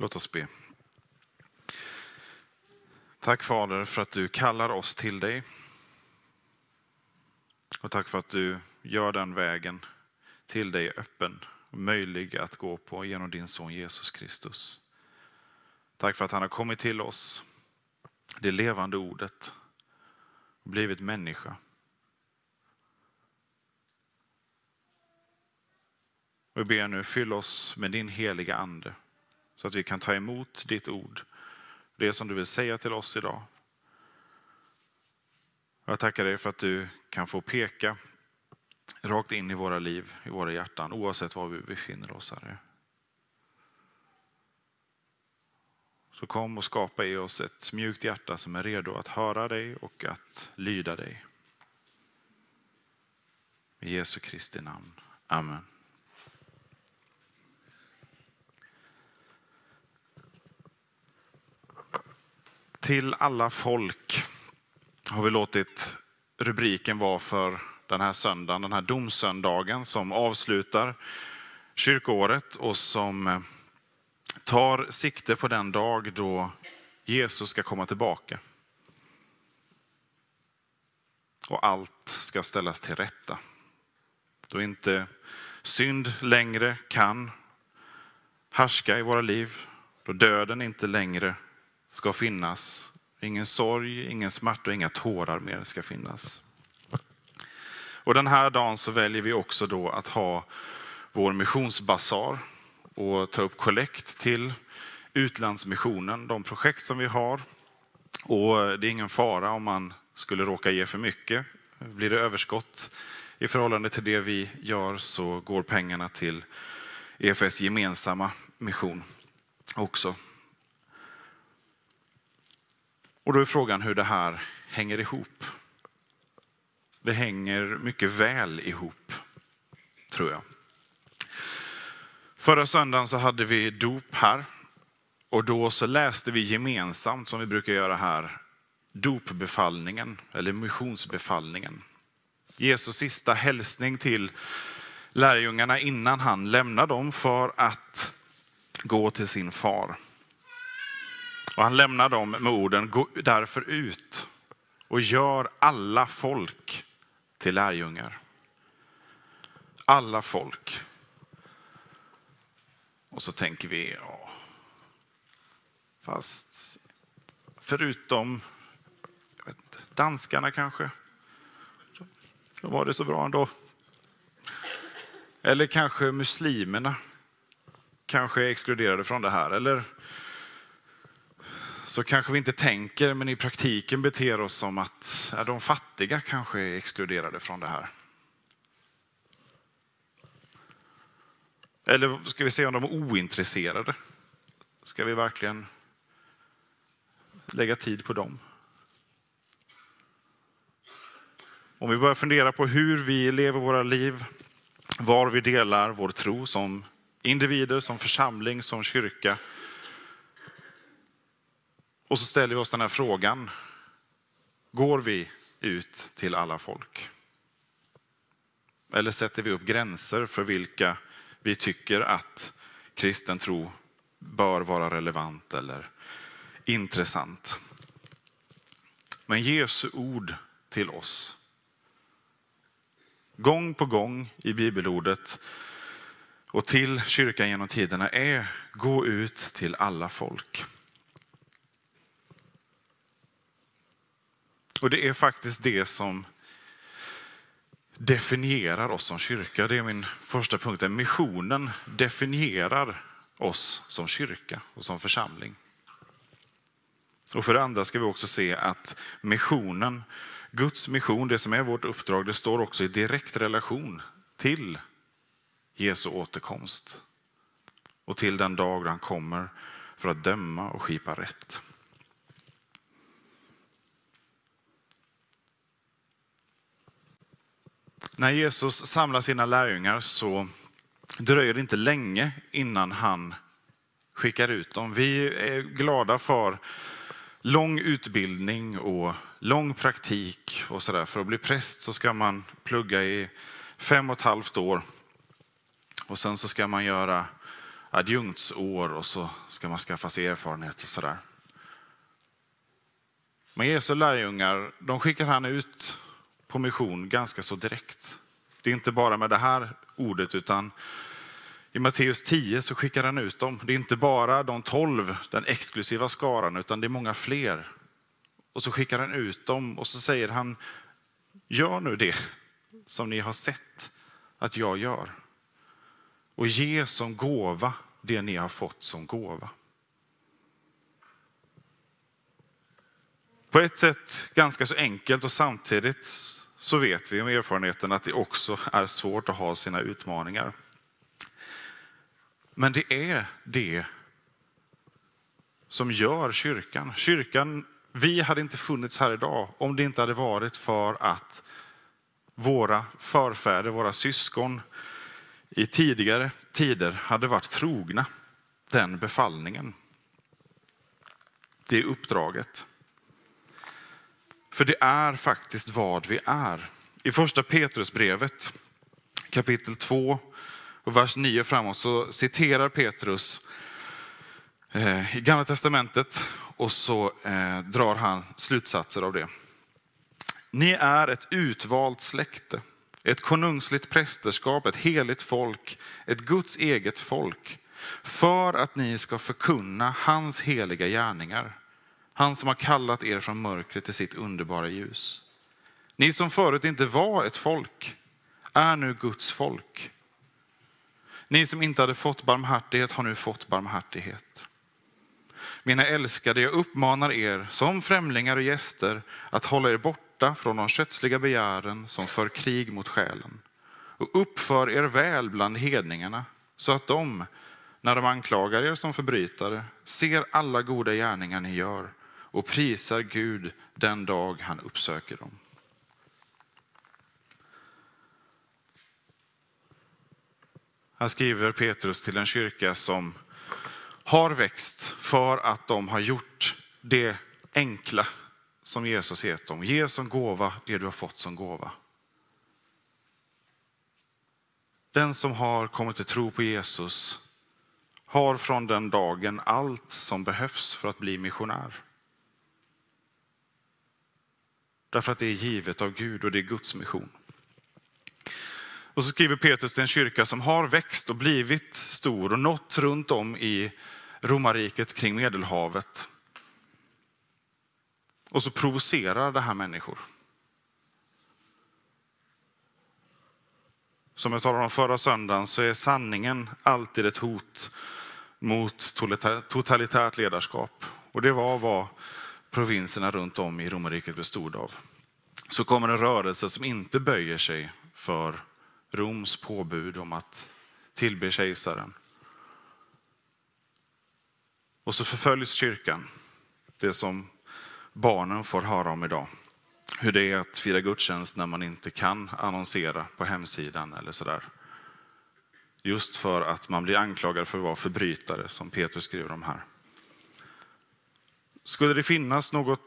Låt oss be. Tack Fader för att du kallar oss till dig. Och tack för att du gör den vägen till dig öppen och möjlig att gå på genom din son Jesus Kristus. Tack för att han har kommit till oss, det levande ordet, och blivit människa. Och vi ber nu, fyll oss med din heliga ande så att vi kan ta emot ditt ord, det som du vill säga till oss idag. Jag tackar dig för att du kan få peka rakt in i våra liv, i våra hjärtan, oavsett var vi befinner oss, Herre. Så kom och skapa i oss ett mjukt hjärta som är redo att höra dig och att lyda dig. I Jesu Kristi namn. Amen. Till alla folk har vi låtit rubriken vara för den här söndagen, den här domsöndagen som avslutar kyrkoåret och som eh, tar sikte på den dag då Jesus ska komma tillbaka. Och allt ska ställas till rätta. Då inte synd längre kan härska i våra liv, då döden inte längre ska finnas. Ingen sorg, ingen smärta och inga tårar mer ska finnas. Och den här dagen så väljer vi också då att ha vår missionsbasar och ta upp kollekt till utlandsmissionen, de projekt som vi har. Och det är ingen fara om man skulle råka ge för mycket. Blir det överskott i förhållande till det vi gör så går pengarna till EFS gemensamma mission också. Och då är frågan hur det här hänger ihop. Det hänger mycket väl ihop, tror jag. Förra söndagen så hade vi dop här och då så läste vi gemensamt, som vi brukar göra här, dopbefallningen eller missionsbefallningen. Jesus sista hälsning till lärjungarna innan han lämnar dem för att gå till sin far. Och han lämnar dem med orden, gå därför ut och gör alla folk till lärjungar. Alla folk. Och så tänker vi, ja, fast förutom inte, danskarna kanske, då var det så bra ändå. Eller kanske muslimerna kanske är exkluderade från det här. Eller så kanske vi inte tänker, men i praktiken beter oss som att ja, de fattiga kanske är exkluderade från det här. Eller ska vi se om de är ointresserade? Ska vi verkligen lägga tid på dem? Om vi börjar fundera på hur vi lever våra liv, var vi delar vår tro som individer, som församling, som kyrka, och så ställer vi oss den här frågan. Går vi ut till alla folk? Eller sätter vi upp gränser för vilka vi tycker att kristen tro bör vara relevant eller intressant? Men Jesu ord till oss, gång på gång i bibelordet och till kyrkan genom tiderna är gå ut till alla folk. Och det är faktiskt det som definierar oss som kyrka. Det är min första punkt. Missionen definierar oss som kyrka och som församling. Och för det andra ska vi också se att missionen, Guds mission, det som är vårt uppdrag, det står också i direkt relation till Jesu återkomst och till den dag då han kommer för att döma och skipa rätt. När Jesus samlar sina lärjungar så dröjer det inte länge innan han skickar ut dem. Vi är glada för lång utbildning och lång praktik och sådär. För att bli präst så ska man plugga i fem och ett halvt år och sen så ska man göra adjunktsår och så ska man skaffa sig erfarenhet och sådär. Men Jesu lärjungar, de skickar han ut på mission ganska så direkt. Det är inte bara med det här ordet utan i Matteus 10 så skickar han ut dem. Det är inte bara de tolv, den exklusiva skaran, utan det är många fler. Och så skickar han ut dem och så säger han, gör nu det som ni har sett att jag gör. Och ge som gåva det ni har fått som gåva. På ett sätt ganska så enkelt och samtidigt så vet vi med erfarenheten att det också är svårt att ha sina utmaningar. Men det är det som gör kyrkan. Kyrkan, vi hade inte funnits här idag om det inte hade varit för att våra förfäder, våra syskon i tidigare tider hade varit trogna den befallningen. Det är uppdraget. För det är faktiskt vad vi är. I första Petrusbrevet kapitel 2 och vers 9 framåt så citerar Petrus eh, i Gamla Testamentet och så eh, drar han slutsatser av det. Ni är ett utvalt släkte, ett konungsligt prästerskap, ett heligt folk, ett Guds eget folk, för att ni ska förkunna hans heliga gärningar. Han som har kallat er från mörkret till sitt underbara ljus. Ni som förut inte var ett folk är nu Guds folk. Ni som inte hade fått barmhärtighet har nu fått barmhärtighet. Mina älskade, jag uppmanar er som främlingar och gäster att hålla er borta från de kötsliga begären som för krig mot själen. Och uppför er väl bland hedningarna så att de, när de anklagar er som förbrytare, ser alla goda gärningar ni gör och prisar Gud den dag han uppsöker dem. Här skriver Petrus till en kyrka som har växt för att de har gjort det enkla som Jesus gett dem. Ge som gåva det du har fått som gåva. Den som har kommit till tro på Jesus har från den dagen allt som behövs för att bli missionär. Därför att det är givet av Gud och det är Guds mission. Och så skriver Petrus till en kyrka som har växt och blivit stor och nått runt om i romarriket kring Medelhavet. Och så provocerar det här människor. Som jag talade om förra söndagen så är sanningen alltid ett hot mot totalitärt ledarskap. Och det var vad provinserna runt om i romarriket bestod av. Så kommer en rörelse som inte böjer sig för Roms påbud om att tillbe kejsaren. Och så förföljs kyrkan, det som barnen får höra om idag. Hur det är att fira gudstjänst när man inte kan annonsera på hemsidan eller sådär. Just för att man blir anklagad för att vara förbrytare, som Petrus skriver om här. Skulle det finnas något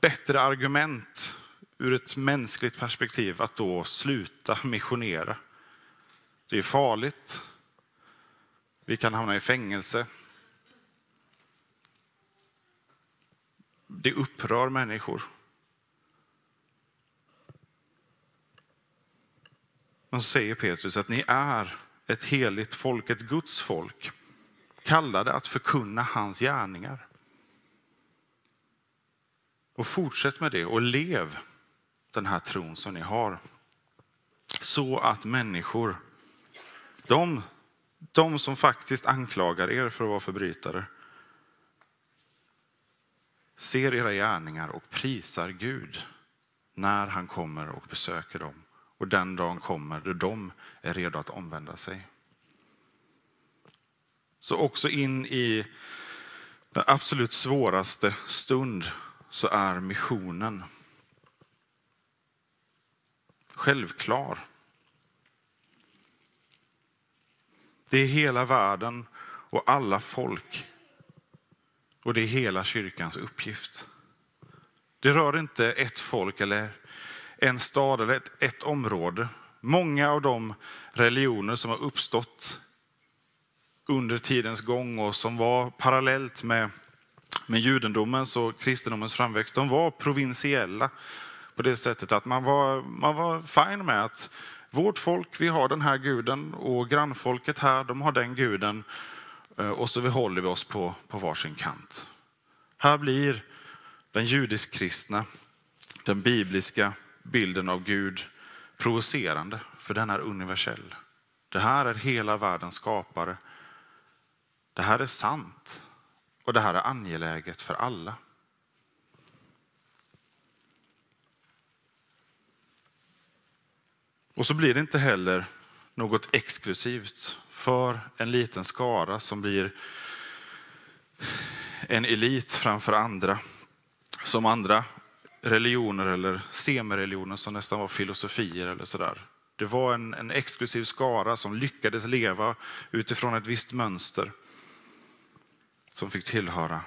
bättre argument ur ett mänskligt perspektiv att då sluta missionera. Det är farligt. Vi kan hamna i fängelse. Det upprör människor. Men så säger Petrus att ni är ett heligt folk, ett Guds folk, kallade att förkunna hans gärningar. Och fortsätt med det och lev den här tron som ni har. Så att människor, de, de som faktiskt anklagar er för att vara förbrytare, ser era gärningar och prisar Gud när han kommer och besöker dem. Och den dagen kommer då de är redo att omvända sig. Så också in i den absolut svåraste stund så är missionen självklar. Det är hela världen och alla folk. Och det är hela kyrkans uppgift. Det rör inte ett folk eller en stad eller ett, ett område. Många av de religioner som har uppstått under tidens gång och som var parallellt med, med judendomens och kristendomens framväxt, de var provinsiella på det sättet att man var, man var fine med att vårt folk, vi har den här guden och grannfolket här, de har den guden eh, och så håller vi oss på, på varsin kant. Här blir den judisk-kristna, den bibliska bilden av Gud provocerande, för den är universell. Det här är hela världens skapare. Det här är sant och det här är angeläget för alla. Och så blir det inte heller något exklusivt för en liten skara som blir en elit framför andra. Som andra religioner eller semireligioner som nästan var filosofier eller sådär. Det var en, en exklusiv skara som lyckades leva utifrån ett visst mönster som fick tillhöra.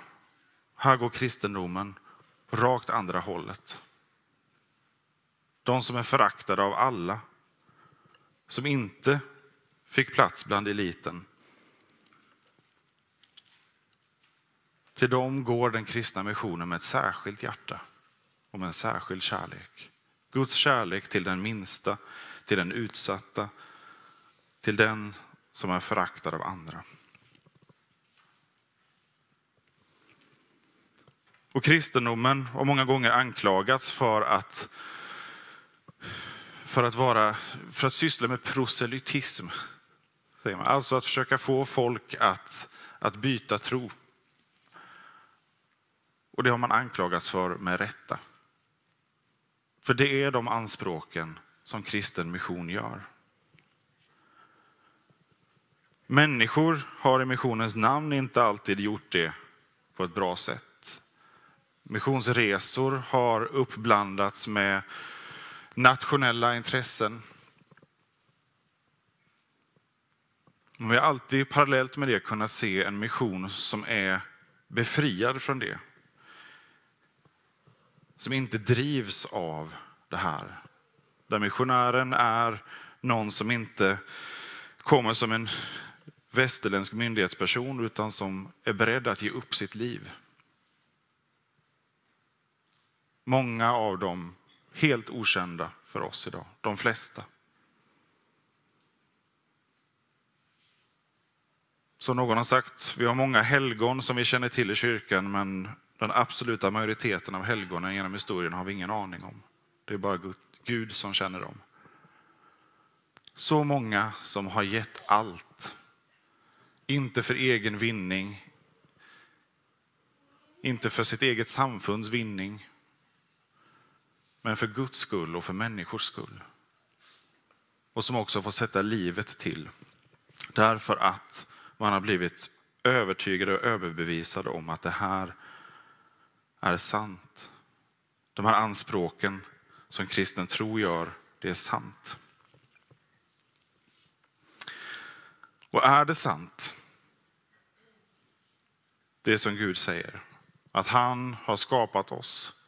Här går kristendomen rakt andra hållet. De som är föraktade av alla, som inte fick plats bland eliten. Till dem går den kristna missionen med ett särskilt hjärta och med en särskild kärlek. Guds kärlek till den minsta, till den utsatta, till den som är föraktad av andra. Och kristendomen har många gånger anklagats för att, för att, vara, för att syssla med proselytism. Säger man. Alltså att försöka få folk att, att byta tro. Och det har man anklagats för med rätta. För det är de anspråken som kristen mission gör. Människor har i missionens namn inte alltid gjort det på ett bra sätt. Missionsresor har uppblandats med nationella intressen. Men vi har alltid parallellt med det kunnat se en mission som är befriad från det som inte drivs av det här. Där missionären är någon som inte kommer som en västerländsk myndighetsperson utan som är beredd att ge upp sitt liv. Många av dem helt okända för oss idag, de flesta. Som någon har sagt, vi har många helgon som vi känner till i kyrkan men den absoluta majoriteten av helgonen genom historien har vi ingen aning om. Det är bara Gud som känner dem. Så många som har gett allt. Inte för egen vinning. Inte för sitt eget samfunds vinning. Men för Guds skull och för människors skull. Och som också får sätta livet till. Därför att man har blivit övertygad och överbevisad om att det här är sant. De här anspråken som kristen tro gör, det är sant. Och är det sant, det som Gud säger, att han har skapat oss,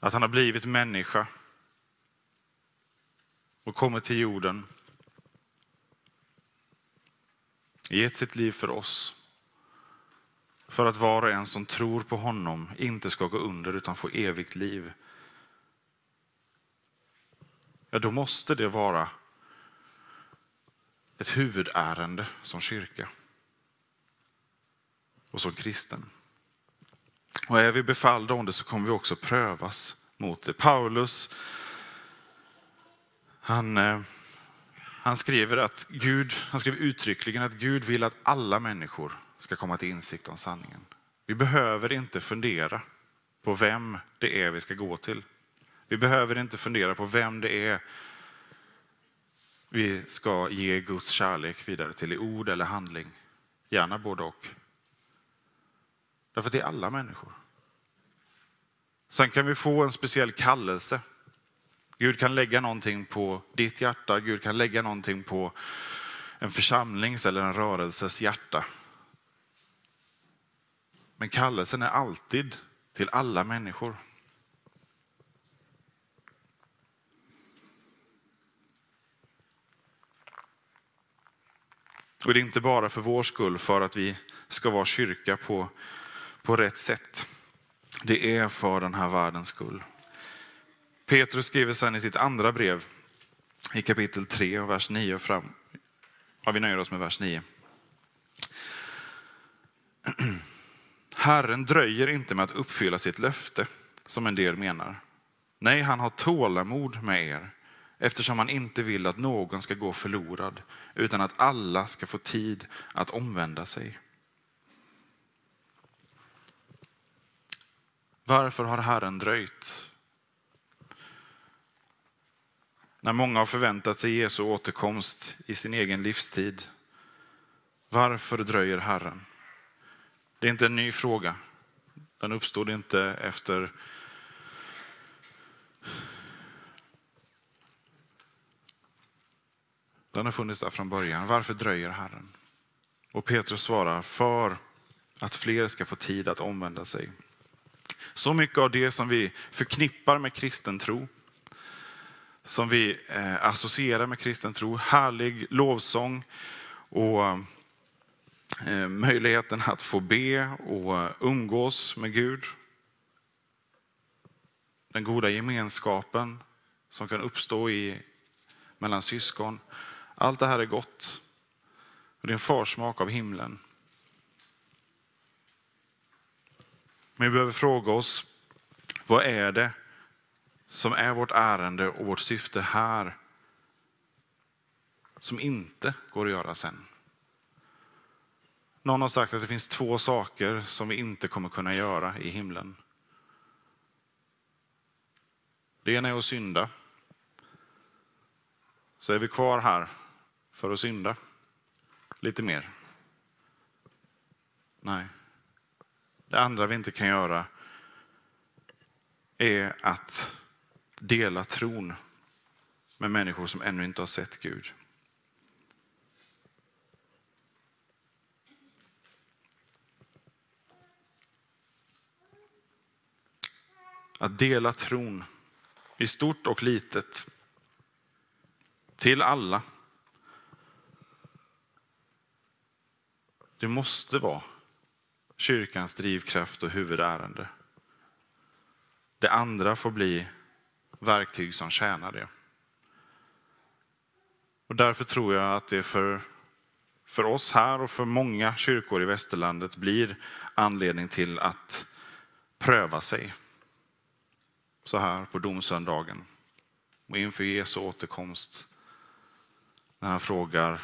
att han har blivit människa och kommit till jorden, gett sitt liv för oss för att var och en som tror på honom inte ska gå under utan få evigt liv. Ja, då måste det vara ett huvudärende som kyrka och som kristen. Och är vi befallda om det så kommer vi också prövas mot det. Paulus, han, eh, han skriver att Gud, han skriver uttryckligen att Gud vill att alla människor ska komma till insikt om sanningen. Vi behöver inte fundera på vem det är vi ska gå till. Vi behöver inte fundera på vem det är vi ska ge Guds kärlek vidare till i ord eller handling. Gärna både och. Därför att det är alla människor. Sen kan vi få en speciell kallelse. Gud kan lägga någonting på ditt hjärta, Gud kan lägga någonting på en församlings eller en rörelses hjärta. Men kallelsen är alltid till alla människor. Och det är inte bara för vår skull, för att vi ska vara kyrka på, på rätt sätt. Det är för den här världens skull. Petrus skriver sen i sitt andra brev i kapitel 3 och vers 9 och fram. Ja, vi nöjer oss med vers 9. Herren dröjer inte med att uppfylla sitt löfte, som en del menar. Nej, han har tålamod med er, eftersom han inte vill att någon ska gå förlorad, utan att alla ska få tid att omvända sig. Varför har Herren dröjt? När många har förväntat sig Jesu återkomst i sin egen livstid. Varför dröjer Herren? Det är inte en ny fråga. Den uppstod inte efter Den har funnits där från början. Varför dröjer Herren? Och Petrus svarar, för att fler ska få tid att omvända sig. Så mycket av det som vi förknippar med kristen tro, som vi eh, associerar med kristen tro, härlig lovsång och eh, möjligheten att få be och umgås med Gud. Den goda gemenskapen som kan uppstå i, mellan syskon. Allt det här är gott. Och det är en försmak av himlen. Men vi behöver fråga oss, vad är det som är vårt ärende och vårt syfte här som inte går att göra sen? Någon har sagt att det finns två saker som vi inte kommer kunna göra i himlen. Det ena är att synda. Så är vi kvar här för att synda lite mer. Nej. Det andra vi inte kan göra är att dela tron med människor som ännu inte har sett Gud. Att dela tron i stort och litet till alla. Det måste vara kyrkans drivkraft och huvudärende. Det andra får bli verktyg som tjänar det. Och därför tror jag att det för, för oss här och för många kyrkor i västerlandet blir anledning till att pröva sig. Så här på domsöndagen och inför Jesu återkomst. När han frågar,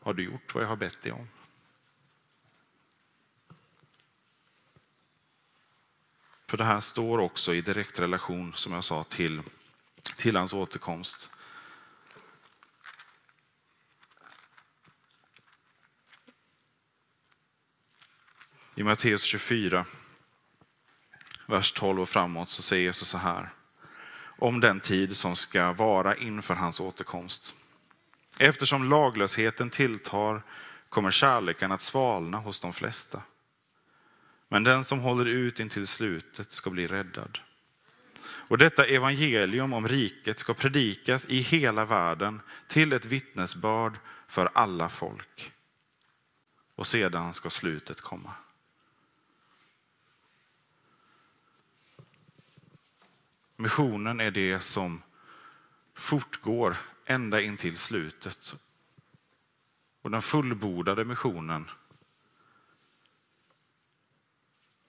har du gjort vad jag har bett dig om? För det här står också i direkt relation, som jag sa, till, till hans återkomst. I Matteus 24, vers 12 och framåt, så säger Jesus så här om den tid som ska vara inför hans återkomst. Eftersom laglösheten tilltar kommer kärleken att svalna hos de flesta. Men den som håller ut intill slutet ska bli räddad. Och detta evangelium om riket ska predikas i hela världen till ett vittnesbörd för alla folk. Och sedan ska slutet komma. Missionen är det som fortgår ända in till slutet. Och den fullbordade missionen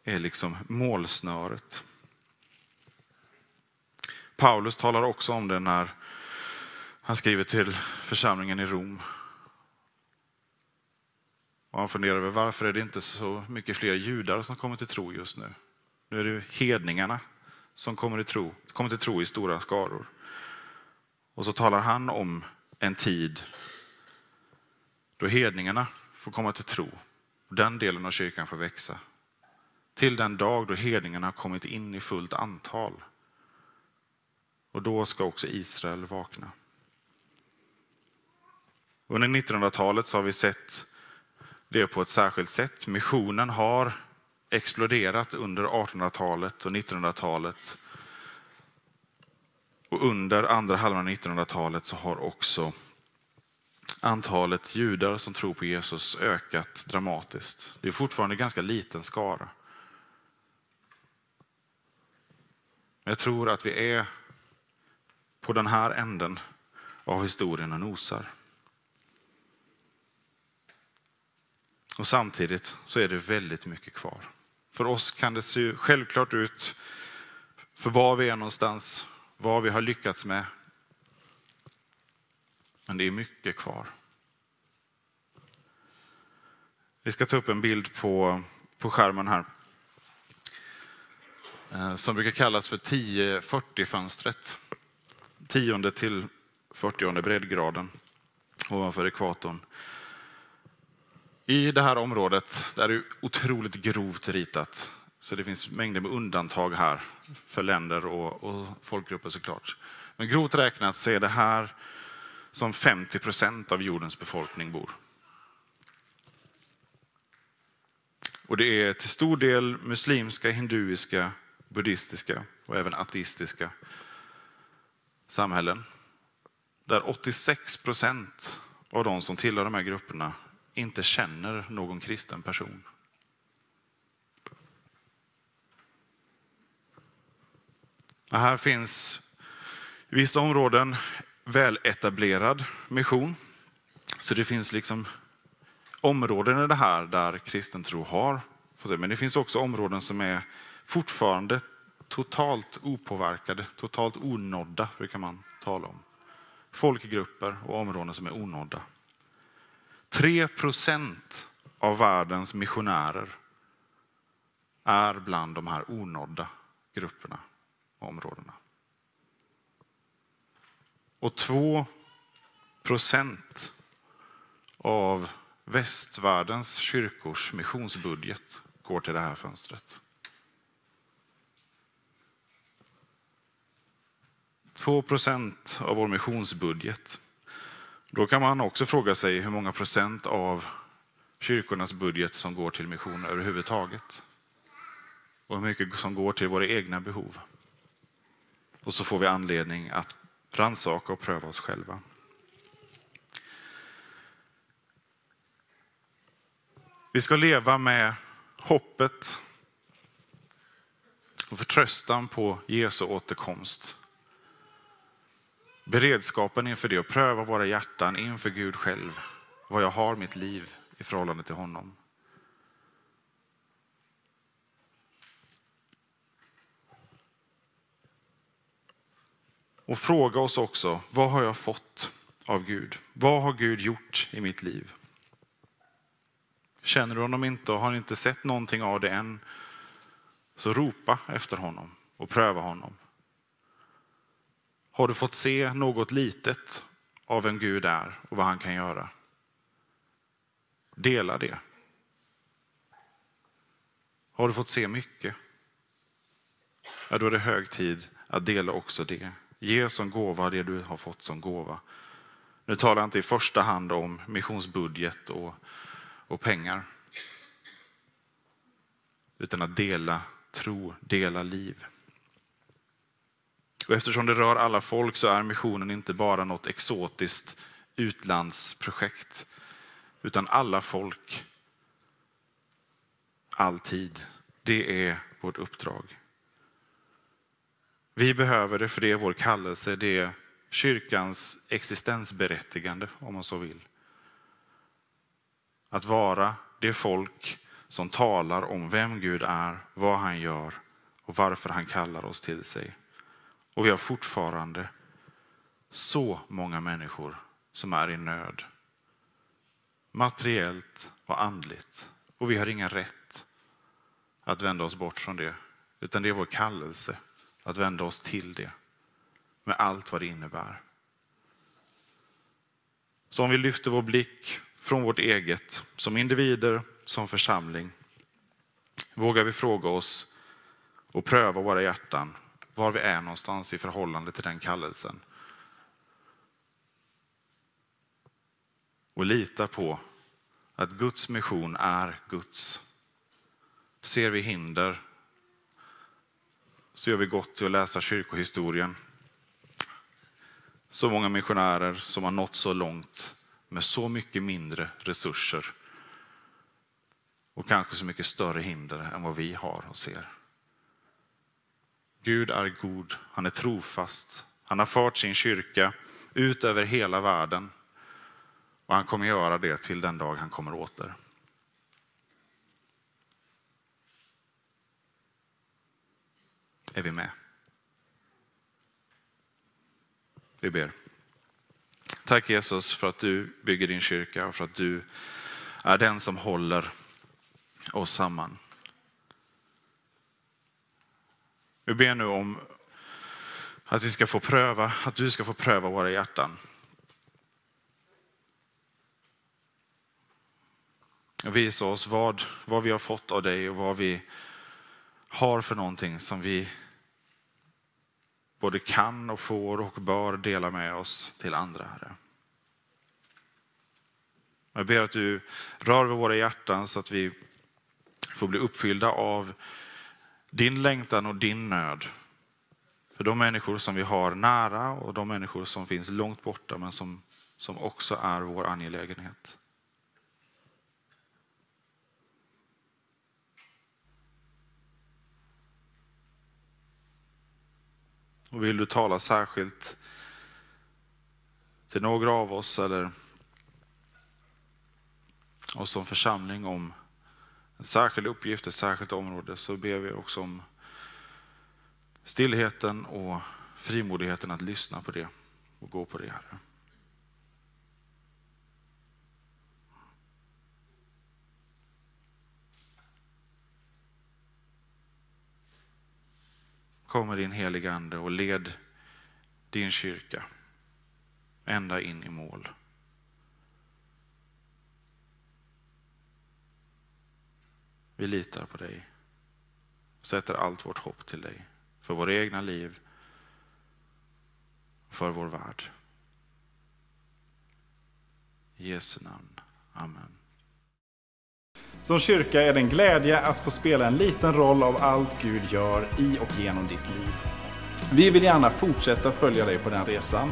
är liksom målsnöret. Paulus talar också om det när han skriver till församlingen i Rom. Och han funderar över varför är det inte så mycket fler judar som kommer till tro just nu. Nu är det hedningarna som kommer till tro, kommer till tro i stora skaror. Och så talar han om en tid då hedningarna får komma till tro. Den delen av kyrkan får växa. Till den dag då hedningarna har kommit in i fullt antal. Och då ska också Israel vakna. Under 1900-talet så har vi sett det på ett särskilt sätt. Missionen har exploderat under 1800-talet och 1900-talet. Och under andra halvan av 1900-talet så har också antalet judar som tror på Jesus ökat dramatiskt. Det är fortfarande en ganska liten skara. Men jag tror att vi är på den här änden av historien och nosar. Och samtidigt så är det väldigt mycket kvar. För oss kan det se självklart ut för var vi är någonstans, vad vi har lyckats med. Men det är mycket kvar. Vi ska ta upp en bild på, på skärmen här. Eh, som brukar kallas för 10-40-fönstret. Tionde till 40 breddgraden ovanför ekvatorn. I det här området där är det otroligt grovt ritat. Så det finns mängder med undantag här för länder och, och folkgrupper såklart. Men grovt räknat så är det här som 50 procent av jordens befolkning bor. Och det är till stor del muslimska, hinduiska, buddhistiska och även ateistiska samhällen. Där 86 procent av de som tillhör de här grupperna inte känner någon kristen person. Och här finns i vissa områden väletablerad mission. Så det finns liksom områden i det här där kristen tro har fått det. Men det finns också områden som är fortfarande totalt opåverkade, totalt onådda brukar man tala om. Folkgrupper och områden som är onådda. 3 procent av världens missionärer är bland de här onådda grupperna och områdena. Och 2 procent av västvärldens kyrkors missionsbudget går till det här fönstret. 2 procent av vår missionsbudget då kan man också fråga sig hur många procent av kyrkornas budget som går till mission överhuvudtaget. Och hur mycket som går till våra egna behov. Och så får vi anledning att rannsaka och pröva oss själva. Vi ska leva med hoppet och förtröstan på Jesu återkomst beredskapen inför det och pröva våra hjärtan inför Gud själv. Vad jag har mitt liv i förhållande till honom. Och fråga oss också, vad har jag fått av Gud? Vad har Gud gjort i mitt liv? Känner du honom inte och har inte sett någonting av det än, så ropa efter honom och pröva honom. Har du fått se något litet av vem Gud är och vad han kan göra? Dela det. Har du fått se mycket? Ja, då är det hög tid att dela också det. Ge som gåva det du har fått som gåva. Nu talar jag inte i första hand om missionsbudget och, och pengar. Utan att dela tro, dela liv. Och eftersom det rör alla folk så är missionen inte bara något exotiskt utlandsprojekt, utan alla folk, alltid. Det är vårt uppdrag. Vi behöver det för det är vår kallelse, det är kyrkans existensberättigande om man så vill. Att vara det folk som talar om vem Gud är, vad han gör och varför han kallar oss till sig. Och vi har fortfarande så många människor som är i nöd. Materiellt och andligt. Och vi har ingen rätt att vända oss bort från det. Utan det är vår kallelse att vända oss till det. Med allt vad det innebär. Så om vi lyfter vår blick från vårt eget, som individer, som församling, vågar vi fråga oss och pröva våra hjärtan var vi är någonstans i förhållande till den kallelsen. Och lita på att Guds mission är Guds. Ser vi hinder så gör vi gott till att läsa kyrkohistorien. Så många missionärer som har nått så långt med så mycket mindre resurser och kanske så mycket större hinder än vad vi har och ser. Gud är god, han är trofast, han har fört sin kyrka ut över hela världen och han kommer göra det till den dag han kommer åter. Är vi med? Vi ber. Tack Jesus för att du bygger din kyrka och för att du är den som håller oss samman. Vi ber nu om att vi ska få pröva, att du ska få pröva våra hjärtan. Visa oss vad, vad vi har fått av dig och vad vi har för någonting som vi både kan och får och bör dela med oss till andra, Herre. Jag ber att du rör vid våra hjärtan så att vi får bli uppfyllda av din längtan och din nöd. För de människor som vi har nära och de människor som finns långt borta men som, som också är vår angelägenhet. Och vill du tala särskilt till några av oss eller oss som församling om en särskild uppgift, ett särskilt område, så ber vi också om stillheten och frimodigheten att lyssna på det och gå på det, Herre. Kom med din heliga Ande och led din kyrka ända in i mål. Vi litar på dig och sätter allt vårt hopp till dig för våra egna liv och för vår värld. I Jesu namn. Amen. Som kyrka är det en glädje att få spela en liten roll av allt Gud gör i och genom ditt liv. Vi vill gärna fortsätta följa dig på den resan.